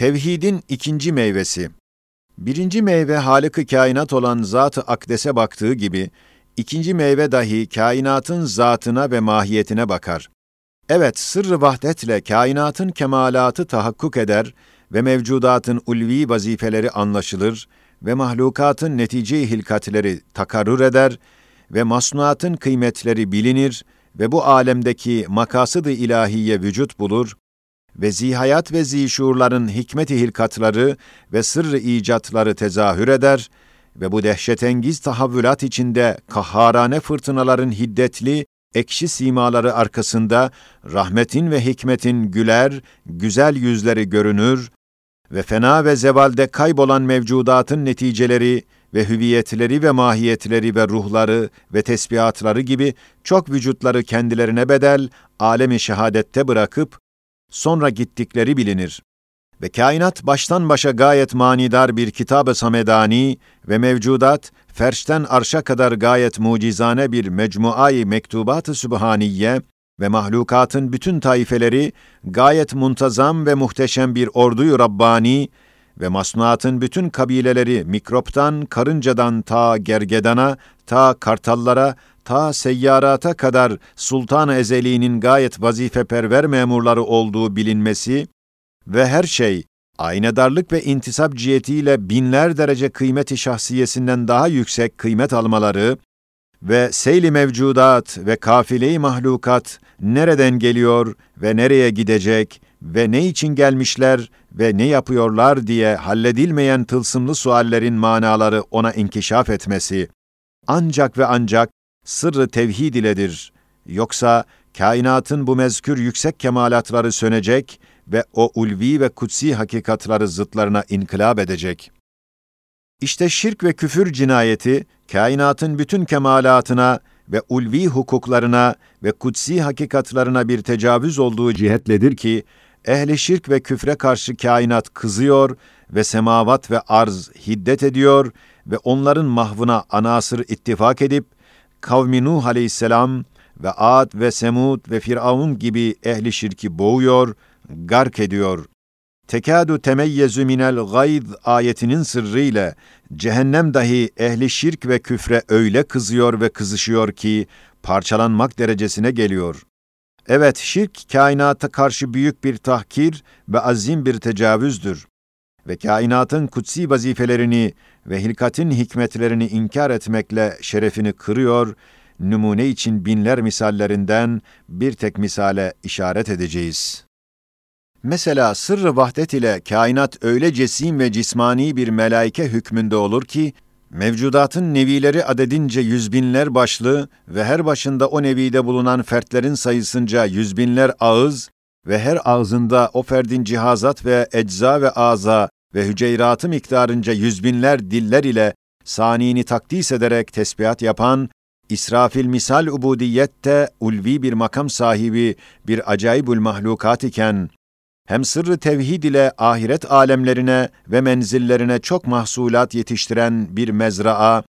Tevhidin ikinci meyvesi. Birinci meyve Halık-ı kainat olan Zat-ı Akdes'e baktığı gibi, ikinci meyve dahi kainatın zatına ve mahiyetine bakar. Evet, sırrı vahdetle kainatın kemalatı tahakkuk eder ve mevcudatın ulvi vazifeleri anlaşılır ve mahlukatın netice hilkatleri takarrur eder ve masnuatın kıymetleri bilinir ve bu alemdeki makasıd-ı ilahiye vücut bulur ve zihayat ve zişurların hikmet-i hilkatları ve sırrı icatları tezahür eder ve bu dehşetengiz tahavvülat içinde kahharane fırtınaların hiddetli, ekşi simaları arkasında rahmetin ve hikmetin güler, güzel yüzleri görünür ve fena ve zevalde kaybolan mevcudatın neticeleri ve hüviyetleri ve mahiyetleri ve ruhları ve tesbihatları gibi çok vücutları kendilerine bedel, alemi şehadette bırakıp, sonra gittikleri bilinir. Ve kainat baştan başa gayet manidar bir kitab-ı samedani ve mevcudat, ferşten arşa kadar gayet mucizane bir mecmuayı mektubat-ı sübhaniye ve mahlukatın bütün taifeleri gayet muntazam ve muhteşem bir orduyu Rabbani ve masnuatın bütün kabileleri mikroptan, karıncadan ta gergedana, ta kartallara, ta seyyarata kadar Sultan-ı Ezeli'nin gayet vazifeperver memurları olduğu bilinmesi ve her şey aynedarlık ve intisap cihetiyle binler derece kıymeti şahsiyesinden daha yüksek kıymet almaları ve seyli mevcudat ve kafile-i mahlukat nereden geliyor ve nereye gidecek ve ne için gelmişler ve ne yapıyorlar diye halledilmeyen tılsımlı suallerin manaları ona inkişaf etmesi. Ancak ve ancak sırrı tevhid iledir. Yoksa kainatın bu mezkür yüksek kemalatları sönecek ve o ulvi ve kutsi hakikatları zıtlarına inkılap edecek. İşte şirk ve küfür cinayeti, kainatın bütün kemalatına ve ulvi hukuklarına ve kutsi hakikatlarına bir tecavüz olduğu cihetledir ki, ehli şirk ve küfre karşı kainat kızıyor ve semavat ve arz hiddet ediyor ve onların mahvına anasır ittifak edip, kavmi Nuh aleyhisselam ve Ad ve Semud ve Firavun gibi ehli şirki boğuyor, gark ediyor. Tekadu temeyyezu minel gayd ayetinin sırrıyla cehennem dahi ehli şirk ve küfre öyle kızıyor ve kızışıyor ki parçalanmak derecesine geliyor. Evet, şirk kainata karşı büyük bir tahkir ve azim bir tecavüzdür. Ve kainatın kutsi vazifelerini ve hilkatin hikmetlerini inkar etmekle şerefini kırıyor, numune için binler misallerinden bir tek misale işaret edeceğiz. Mesela sırrı vahdet ile kainat öyle cesim ve cismani bir melaike hükmünde olur ki, mevcudatın nevileri adedince yüzbinler başlı ve her başında o nevide bulunan fertlerin sayısınca yüzbinler ağız ve her ağzında o ferdin cihazat ve ecza ve aza ve hüceyratı miktarınca yüzbinler diller ile sanini takdis ederek tesbihat yapan, İsrafil misal ubudiyette ulvi bir makam sahibi bir acayibül mahlukat iken, hem sırrı tevhid ile ahiret alemlerine ve menzillerine çok mahsulat yetiştiren bir mezraa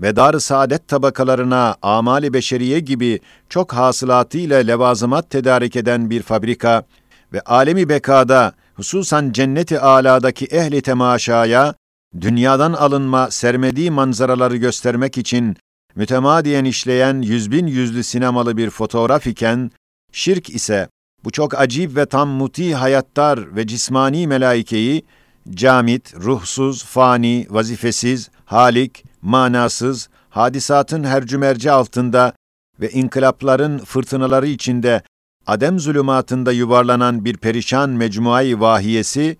ve dar saadet tabakalarına amali beşeriye gibi çok hasılatı ile levazımat tedarik eden bir fabrika ve alemi bekada hususan cenneti aladaki ehli temaşaya dünyadan alınma sermediği manzaraları göstermek için mütemadiyen işleyen yüzbin yüzlü sinemalı bir fotoğraf iken, şirk ise bu çok acip ve tam muti hayattar ve cismani melaikeyi, camit, ruhsuz, fani, vazifesiz, halik, manasız, hadisatın hercümerci altında ve inkılapların fırtınaları içinde adem zulümatında yuvarlanan bir perişan mecmuayı vahiyesi,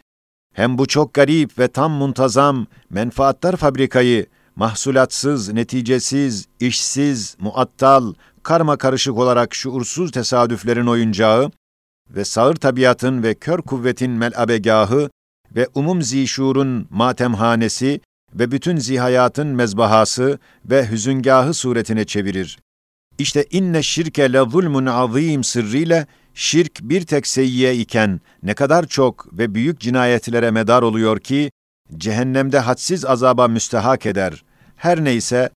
hem bu çok garip ve tam muntazam menfaatlar fabrikayı, mahsulatsız, neticesiz, işsiz, muattal, karma karışık olarak şuursuz tesadüflerin oyuncağı, ve sağır tabiatın ve kör kuvvetin melabegahı ve umum zişurun matemhanesi ve bütün zihayatın mezbahası ve hüzüngahı suretine çevirir. İşte inne şirke le zulmun azim sırrıyla şirk bir tek seyyiye iken ne kadar çok ve büyük cinayetlere medar oluyor ki cehennemde hadsiz azaba müstehak eder. Her neyse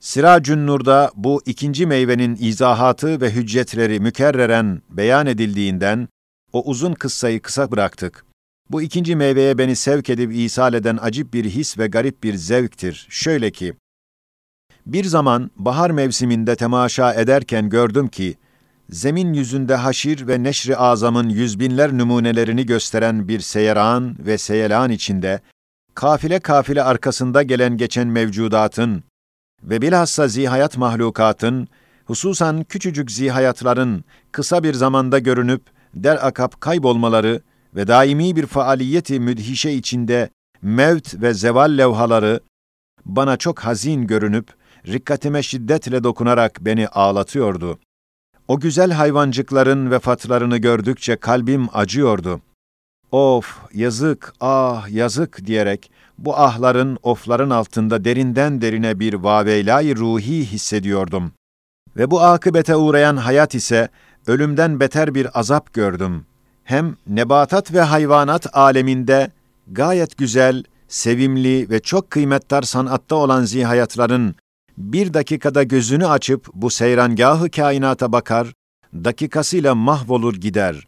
Siracün Nur'da bu ikinci meyvenin izahatı ve hüccetleri mükerreren beyan edildiğinden o uzun kıssayı kısa bıraktık. Bu ikinci meyveye beni sevk edip ishal eden acip bir his ve garip bir zevktir. Şöyle ki, bir zaman bahar mevsiminde temaşa ederken gördüm ki, zemin yüzünde haşir ve neşri azamın yüzbinler numunelerini gösteren bir seyeran ve seyelan içinde, kafile kafile arkasında gelen geçen mevcudatın ve bilhassa zihayat mahlukatın, hususan küçücük zihayatların kısa bir zamanda görünüp der akap kaybolmaları ve daimi bir faaliyeti müdhişe içinde mevt ve zeval levhaları bana çok hazin görünüp rikkatime şiddetle dokunarak beni ağlatıyordu. O güzel hayvancıkların vefatlarını gördükçe kalbim acıyordu. Of, yazık, ah, yazık diyerek bu ahların, ofların altında derinden derine bir vaveylay ruhi hissediyordum. Ve bu akıbete uğrayan hayat ise ölümden beter bir azap gördüm. Hem nebatat ve hayvanat aleminde gayet güzel, sevimli ve çok kıymetdar sanatta olan zihayatların bir dakikada gözünü açıp bu seyrangahı kainata bakar, dakikasıyla mahvolur gider.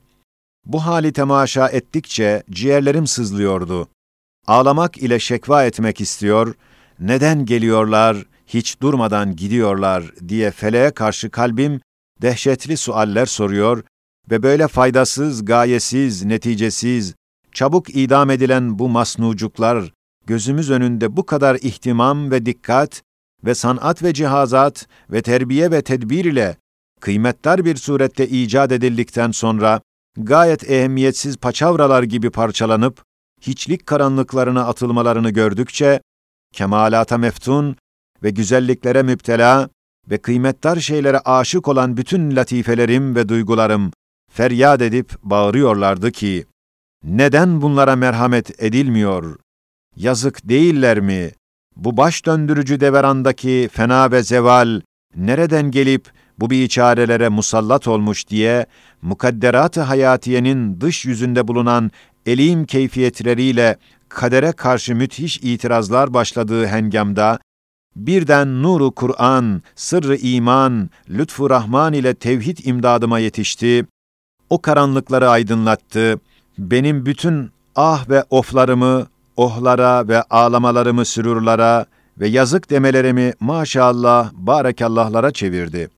Bu hali temaşa ettikçe ciğerlerim sızlıyordu. Ağlamak ile şekva etmek istiyor, neden geliyorlar, hiç durmadan gidiyorlar diye feleğe karşı kalbim dehşetli sualler soruyor ve böyle faydasız, gayesiz, neticesiz, çabuk idam edilen bu masnucuklar gözümüz önünde bu kadar ihtimam ve dikkat ve sanat ve cihazat ve terbiye ve tedbir ile kıymetdar bir surette icat edildikten sonra gayet ehemmiyetsiz paçavralar gibi parçalanıp hiçlik karanlıklarına atılmalarını gördükçe kemalata meftun ve güzelliklere müptela ve kıymetdar şeylere aşık olan bütün latifelerim ve duygularım feryat edip bağırıyorlardı ki, neden bunlara merhamet edilmiyor? Yazık değiller mi? Bu baş döndürücü deverandaki fena ve zeval nereden gelip bu biçarelere musallat olmuş diye mukadderat-ı hayatiyenin dış yüzünde bulunan elim keyfiyetleriyle kadere karşı müthiş itirazlar başladığı hengamda birden nuru Kur'an, sırrı iman, lütfu Rahman ile tevhid imdadıma yetişti. O karanlıkları aydınlattı. Benim bütün ah ve oflarımı, ohlara ve ağlamalarımı sürurlara ve yazık demelerimi maşallah, barekallahlara çevirdi.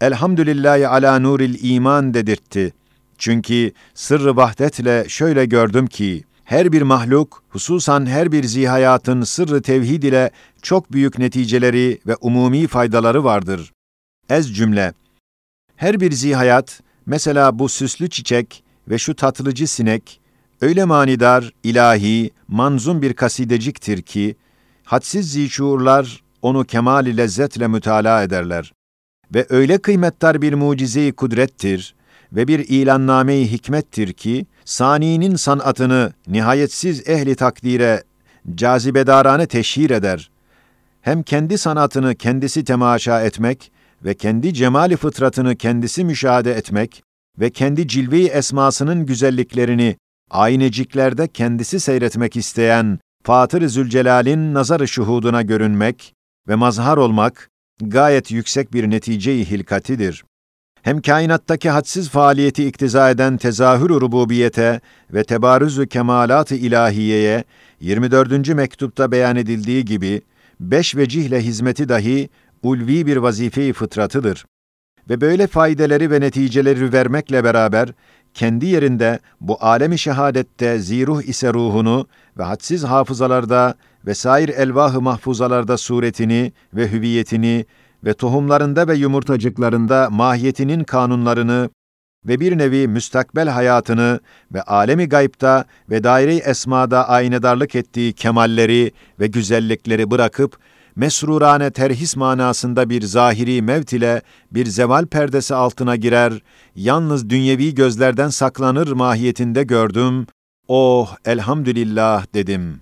Elhamdülillahi ala nuril iman dedirtti. Çünkü sırrı vahdetle şöyle gördüm ki, her bir mahluk, hususan her bir zihayatın sırrı tevhid ile çok büyük neticeleri ve umumi faydaları vardır. Ez cümle, her bir zihayat, mesela bu süslü çiçek ve şu tatlıcı sinek, öyle manidar, ilahi, manzum bir kasideciktir ki, hadsiz zişuurlar onu kemal lezzetle mütalaa ederler. Ve öyle kıymetdar bir mucize-i kudrettir ve bir ilanname-i hikmettir ki, saninin sanatını nihayetsiz ehli takdire cazibedarane teşhir eder. Hem kendi sanatını kendisi temaşa etmek ve kendi cemali fıtratını kendisi müşahede etmek ve kendi cilve-i esmasının güzelliklerini ayneciklerde kendisi seyretmek isteyen Fatır-ı Zülcelal'in nazar-ı şuhuduna görünmek ve mazhar olmak gayet yüksek bir netice-i hilkatidir hem kainattaki hadsiz faaliyeti iktiza eden tezahür-ü rububiyete ve tebarüz-ü kemalat-ı ilahiyeye 24. mektupta beyan edildiği gibi beş vecihle hizmeti dahi ulvi bir vazife-i fıtratıdır. Ve böyle faydeleri ve neticeleri vermekle beraber kendi yerinde bu alemi şehadette ziruh ise ruhunu ve hadsiz hafızalarda ve sair elvah-ı mahfuzalarda suretini ve hüviyetini ve tohumlarında ve yumurtacıklarında mahiyetinin kanunlarını ve bir nevi müstakbel hayatını ve alemi gayipta ve daire-i esmada aynedarlık ettiği kemalleri ve güzellikleri bırakıp, mesrurane terhis manasında bir zahiri mevt ile bir zeval perdesi altına girer, yalnız dünyevi gözlerden saklanır mahiyetinde gördüm, oh elhamdülillah dedim.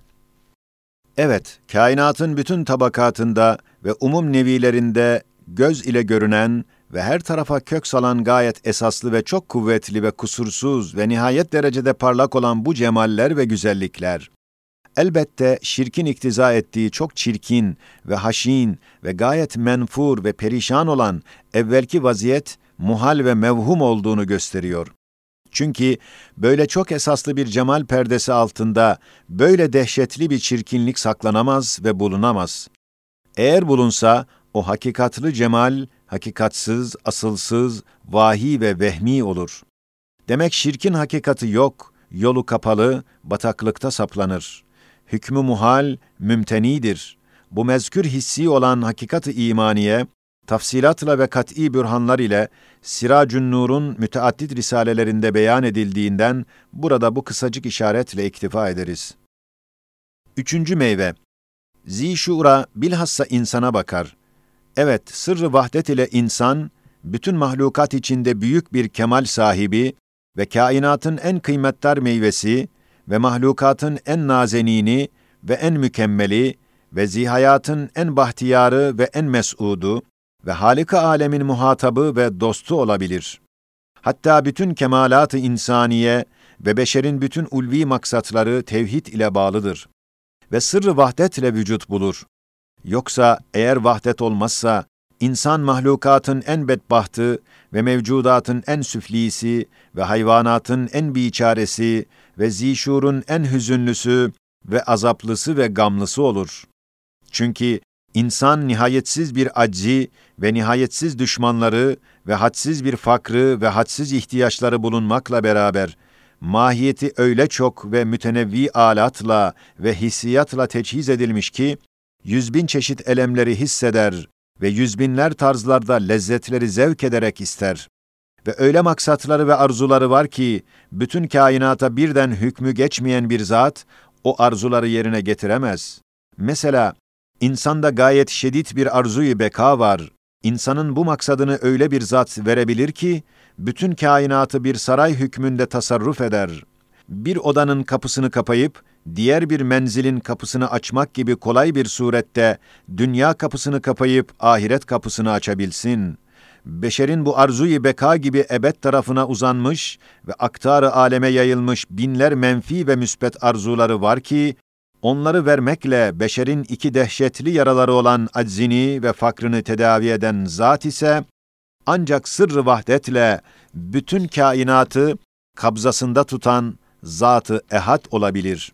Evet, kainatın bütün tabakatında ve umum nevilerinde göz ile görünen ve her tarafa kök salan gayet esaslı ve çok kuvvetli ve kusursuz ve nihayet derecede parlak olan bu cemaller ve güzellikler, elbette şirkin iktiza ettiği çok çirkin ve haşin ve gayet menfur ve perişan olan evvelki vaziyet muhal ve mevhum olduğunu gösteriyor. Çünkü böyle çok esaslı bir cemal perdesi altında böyle dehşetli bir çirkinlik saklanamaz ve bulunamaz. Eğer bulunsa o hakikatlı cemal hakikatsız, asılsız, vahi ve vehmi olur. Demek şirkin hakikati yok, yolu kapalı, bataklıkta saplanır. Hükmü muhal, mümtenidir. Bu mezkür hissi olan hakikat-ı imaniye, tafsilatla ve kat'î bürhanlar ile Siracün Nur'un müteaddit risalelerinde beyan edildiğinden burada bu kısacık işaretle iktifa ederiz. Üçüncü meyve, Zişura bilhassa insana bakar. Evet, sırrı vahdet ile insan, bütün mahlukat içinde büyük bir kemal sahibi ve kainatın en kıymetdar meyvesi ve mahlukatın en nazenini ve en mükemmeli ve zihayatın en bahtiyarı ve en mes'udu ve Halika alemin muhatabı ve dostu olabilir. Hatta bütün kemalat-ı insaniye ve beşerin bütün ulvi maksatları tevhid ile bağlıdır ve sırrı vahdet ile vücut bulur. Yoksa eğer vahdet olmazsa, insan mahlukatın en bedbahtı ve mevcudatın en süflisi ve hayvanatın en biçaresi ve zişurun en hüzünlüsü ve azaplısı ve gamlısı olur. Çünkü insan nihayetsiz bir aczi ve nihayetsiz düşmanları ve hadsiz bir fakrı ve hadsiz ihtiyaçları bulunmakla beraber, mahiyeti öyle çok ve mütenevvi alatla ve hissiyatla teçhiz edilmiş ki, yüz bin çeşit elemleri hisseder ve yüz binler tarzlarda lezzetleri zevk ederek ister. Ve öyle maksatları ve arzuları var ki, bütün kainata birden hükmü geçmeyen bir zat, o arzuları yerine getiremez. Mesela, insanda gayet şiddet bir arzuyu beka var. İnsanın bu maksadını öyle bir zat verebilir ki, bütün kainatı bir saray hükmünde tasarruf eder. Bir odanın kapısını kapayıp, diğer bir menzilin kapısını açmak gibi kolay bir surette, dünya kapısını kapayıp ahiret kapısını açabilsin. Beşerin bu arzuyu beka gibi ebed tarafına uzanmış ve aktarı aleme yayılmış binler menfi ve müspet arzuları var ki, onları vermekle beşerin iki dehşetli yaraları olan aczini ve fakrını tedavi eden zat ise, ancak sırrı vahdetle bütün kainatı kabzasında tutan zatı ehad olabilir.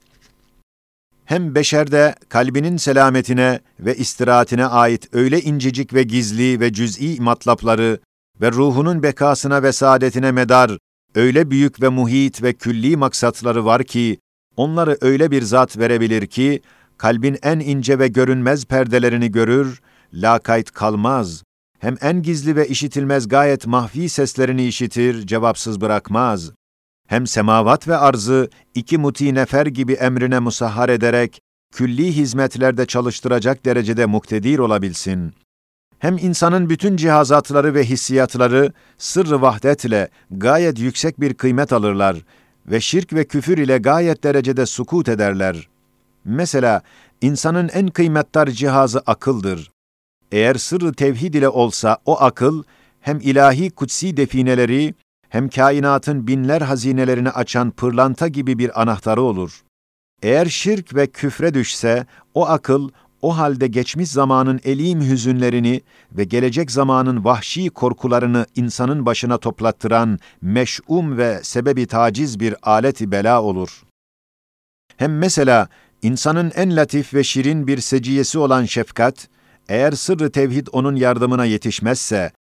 Hem beşerde kalbinin selametine ve istirahatine ait öyle incecik ve gizli ve cüz'i matlapları ve ruhunun bekasına ve saadetine medar öyle büyük ve muhit ve külli maksatları var ki, onları öyle bir zat verebilir ki, kalbin en ince ve görünmez perdelerini görür, lakayt kalmaz, hem en gizli ve işitilmez gayet mahfi seslerini işitir, cevapsız bırakmaz. Hem semavat ve arzı iki muti nefer gibi emrine musahhar ederek, külli hizmetlerde çalıştıracak derecede muktedir olabilsin. Hem insanın bütün cihazatları ve hissiyatları sırrı vahdetle gayet yüksek bir kıymet alırlar ve şirk ve küfür ile gayet derecede sukut ederler. Mesela insanın en kıymetdar cihazı akıldır. Eğer sırrı tevhid ile olsa o akıl, hem ilahi kutsi defineleri, hem kainatın binler hazinelerini açan pırlanta gibi bir anahtarı olur. Eğer şirk ve küfre düşse, o akıl, o halde geçmiş zamanın elim hüzünlerini ve gelecek zamanın vahşi korkularını insanın başına toplattıran meş'um ve sebebi taciz bir aleti bela olur. Hem mesela insanın en latif ve şirin bir seciyesi olan şefkat, eğer sırrı tevhid onun yardımına yetişmezse,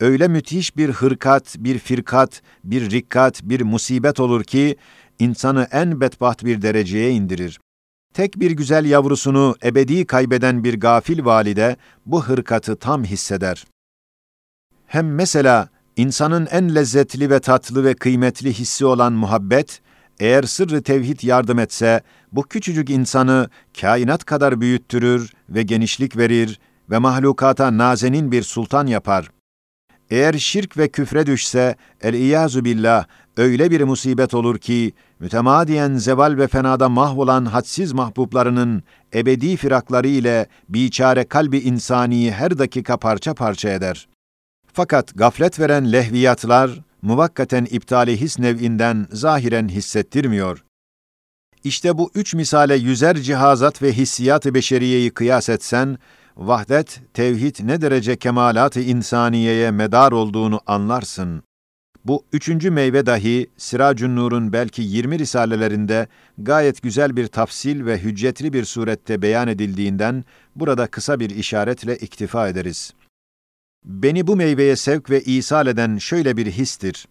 öyle müthiş bir hırkat, bir firkat, bir rikkat, bir musibet olur ki, insanı en bedbaht bir dereceye indirir. Tek bir güzel yavrusunu ebedi kaybeden bir gafil valide bu hırkatı tam hisseder. Hem mesela insanın en lezzetli ve tatlı ve kıymetli hissi olan muhabbet, eğer sırrı tevhid yardım etse, bu küçücük insanı kainat kadar büyüttürür ve genişlik verir ve mahlukata nazenin bir sultan yapar. Eğer şirk ve küfre düşse, el-İyazu billah, öyle bir musibet olur ki, mütemadiyen zeval ve fenada mahvolan hadsiz mahbublarının ebedi firakları ile biçare kalbi insaniyi her dakika parça parça eder. Fakat gaflet veren lehviyatlar, muvakkaten iptali his nev'inden zahiren hissettirmiyor. İşte bu üç misale yüzer cihazat ve hissiyat-ı beşeriyeyi kıyas etsen, vahdet, tevhid ne derece kemalat-ı insaniyeye medar olduğunu anlarsın. Bu üçüncü meyve dahi Siracun Nur'un belki 20 risalelerinde gayet güzel bir tafsil ve hüccetli bir surette beyan edildiğinden burada kısa bir işaretle iktifa ederiz. Beni bu meyveye sevk ve isal eden şöyle bir histir.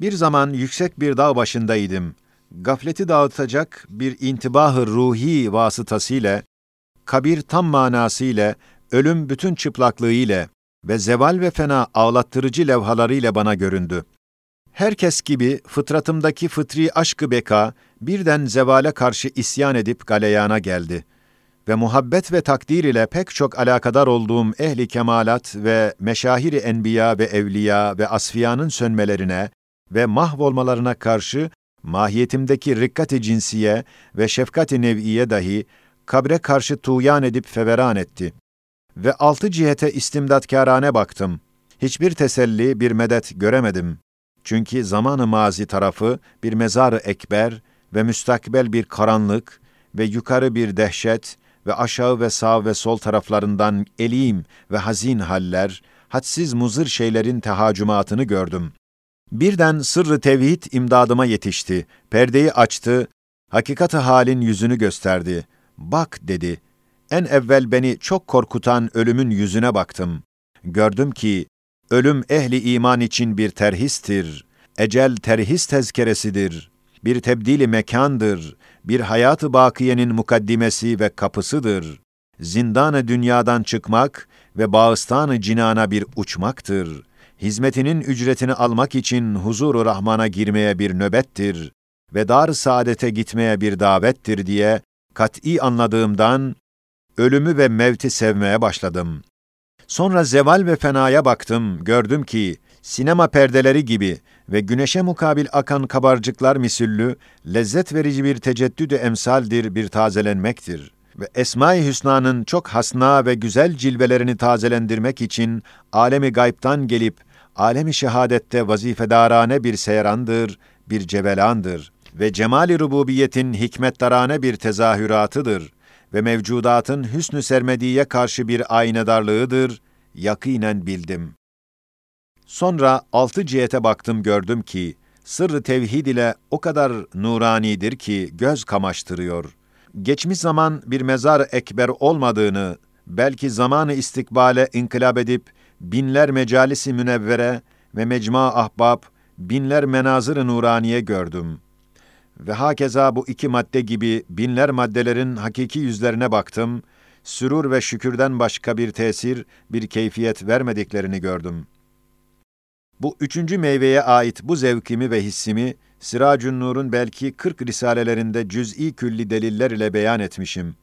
Bir zaman yüksek bir dağ başındaydım. Gafleti dağıtacak bir intibahı ruhi vasıtasıyla, kabir tam manasıyla, ölüm bütün çıplaklığıyla ve zeval ve fena ağlattırıcı levhalarıyla bana göründü. Herkes gibi fıtratımdaki fıtri aşkı beka birden zevale karşı isyan edip galeyana geldi ve muhabbet ve takdir ile pek çok alakadar olduğum ehli kemalat ve meşahiri enbiya ve evliya ve asfiyanın sönmelerine ve mahvolmalarına karşı mahiyetimdeki rikkat-i cinsiye ve şefkat-i nev'iye dahi kabre karşı tuğyan edip feveran etti. Ve altı cihete istimdatkârane baktım. Hiçbir teselli, bir medet göremedim. Çünkü zamanı mazi tarafı bir mezarı ekber ve müstakbel bir karanlık ve yukarı bir dehşet ve aşağı ve sağ ve sol taraflarından elim ve hazin haller, hadsiz muzır şeylerin tehacümatını gördüm. Birden sırrı tevhid imdadıma yetişti, perdeyi açtı, hakikati halin yüzünü gösterdi. Bak dedi, en evvel beni çok korkutan ölümün yüzüne baktım. Gördüm ki, ölüm ehli iman için bir terhistir, ecel terhis tezkeresidir, bir tebdili mekandır, bir hayatı bakiyenin mukaddimesi ve kapısıdır. Zindanı dünyadan çıkmak ve bağıstanı cinana bir uçmaktır. Hizmetinin ücretini almak için huzuru Rahman'a girmeye bir nöbettir ve dar saadete gitmeye bir davettir diye kat'î anladığımdan ölümü ve mevti sevmeye başladım. Sonra zeval ve fenaya baktım, gördüm ki sinema perdeleri gibi ve güneşe mukabil akan kabarcıklar misüllü, lezzet verici bir teceddüdü emsaldir, bir tazelenmektir. Ve Esma-i Hüsna'nın çok hasna ve güzel cilvelerini tazelendirmek için alemi gaybtan gelip, alemi şehadette vazifedarane bir seyrandır, bir cevelandır ve cemali rububiyetin hikmetdarane bir tezahüratıdır ve mevcudatın hüsnü sermediye karşı bir aynedarlığıdır, yakinen bildim. Sonra altı cihete baktım gördüm ki, sırrı tevhid ile o kadar nuranidir ki göz kamaştırıyor. Geçmiş zaman bir mezar ekber olmadığını, belki zamanı istikbale inkılap edip, binler mecalisi münevvere ve mecma ahbab, binler menazır-ı nuraniye gördüm. Ve hakeza bu iki madde gibi binler maddelerin hakiki yüzlerine baktım, sürur ve şükürden başka bir tesir, bir keyfiyet vermediklerini gördüm.'' Bu üçüncü meyveye ait bu zevkimi ve hissimi, Siracun Nur'un belki 40 risalelerinde cüz'i külli deliller ile beyan etmişim.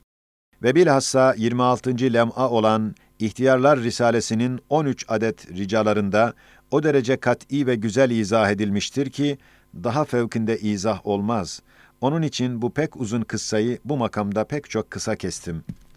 Ve bilhassa 26. lem'a olan İhtiyarlar Risalesinin 13 adet ricalarında o derece kat'i ve güzel izah edilmiştir ki, daha fevkinde izah olmaz. Onun için bu pek uzun kıssayı bu makamda pek çok kısa kestim.''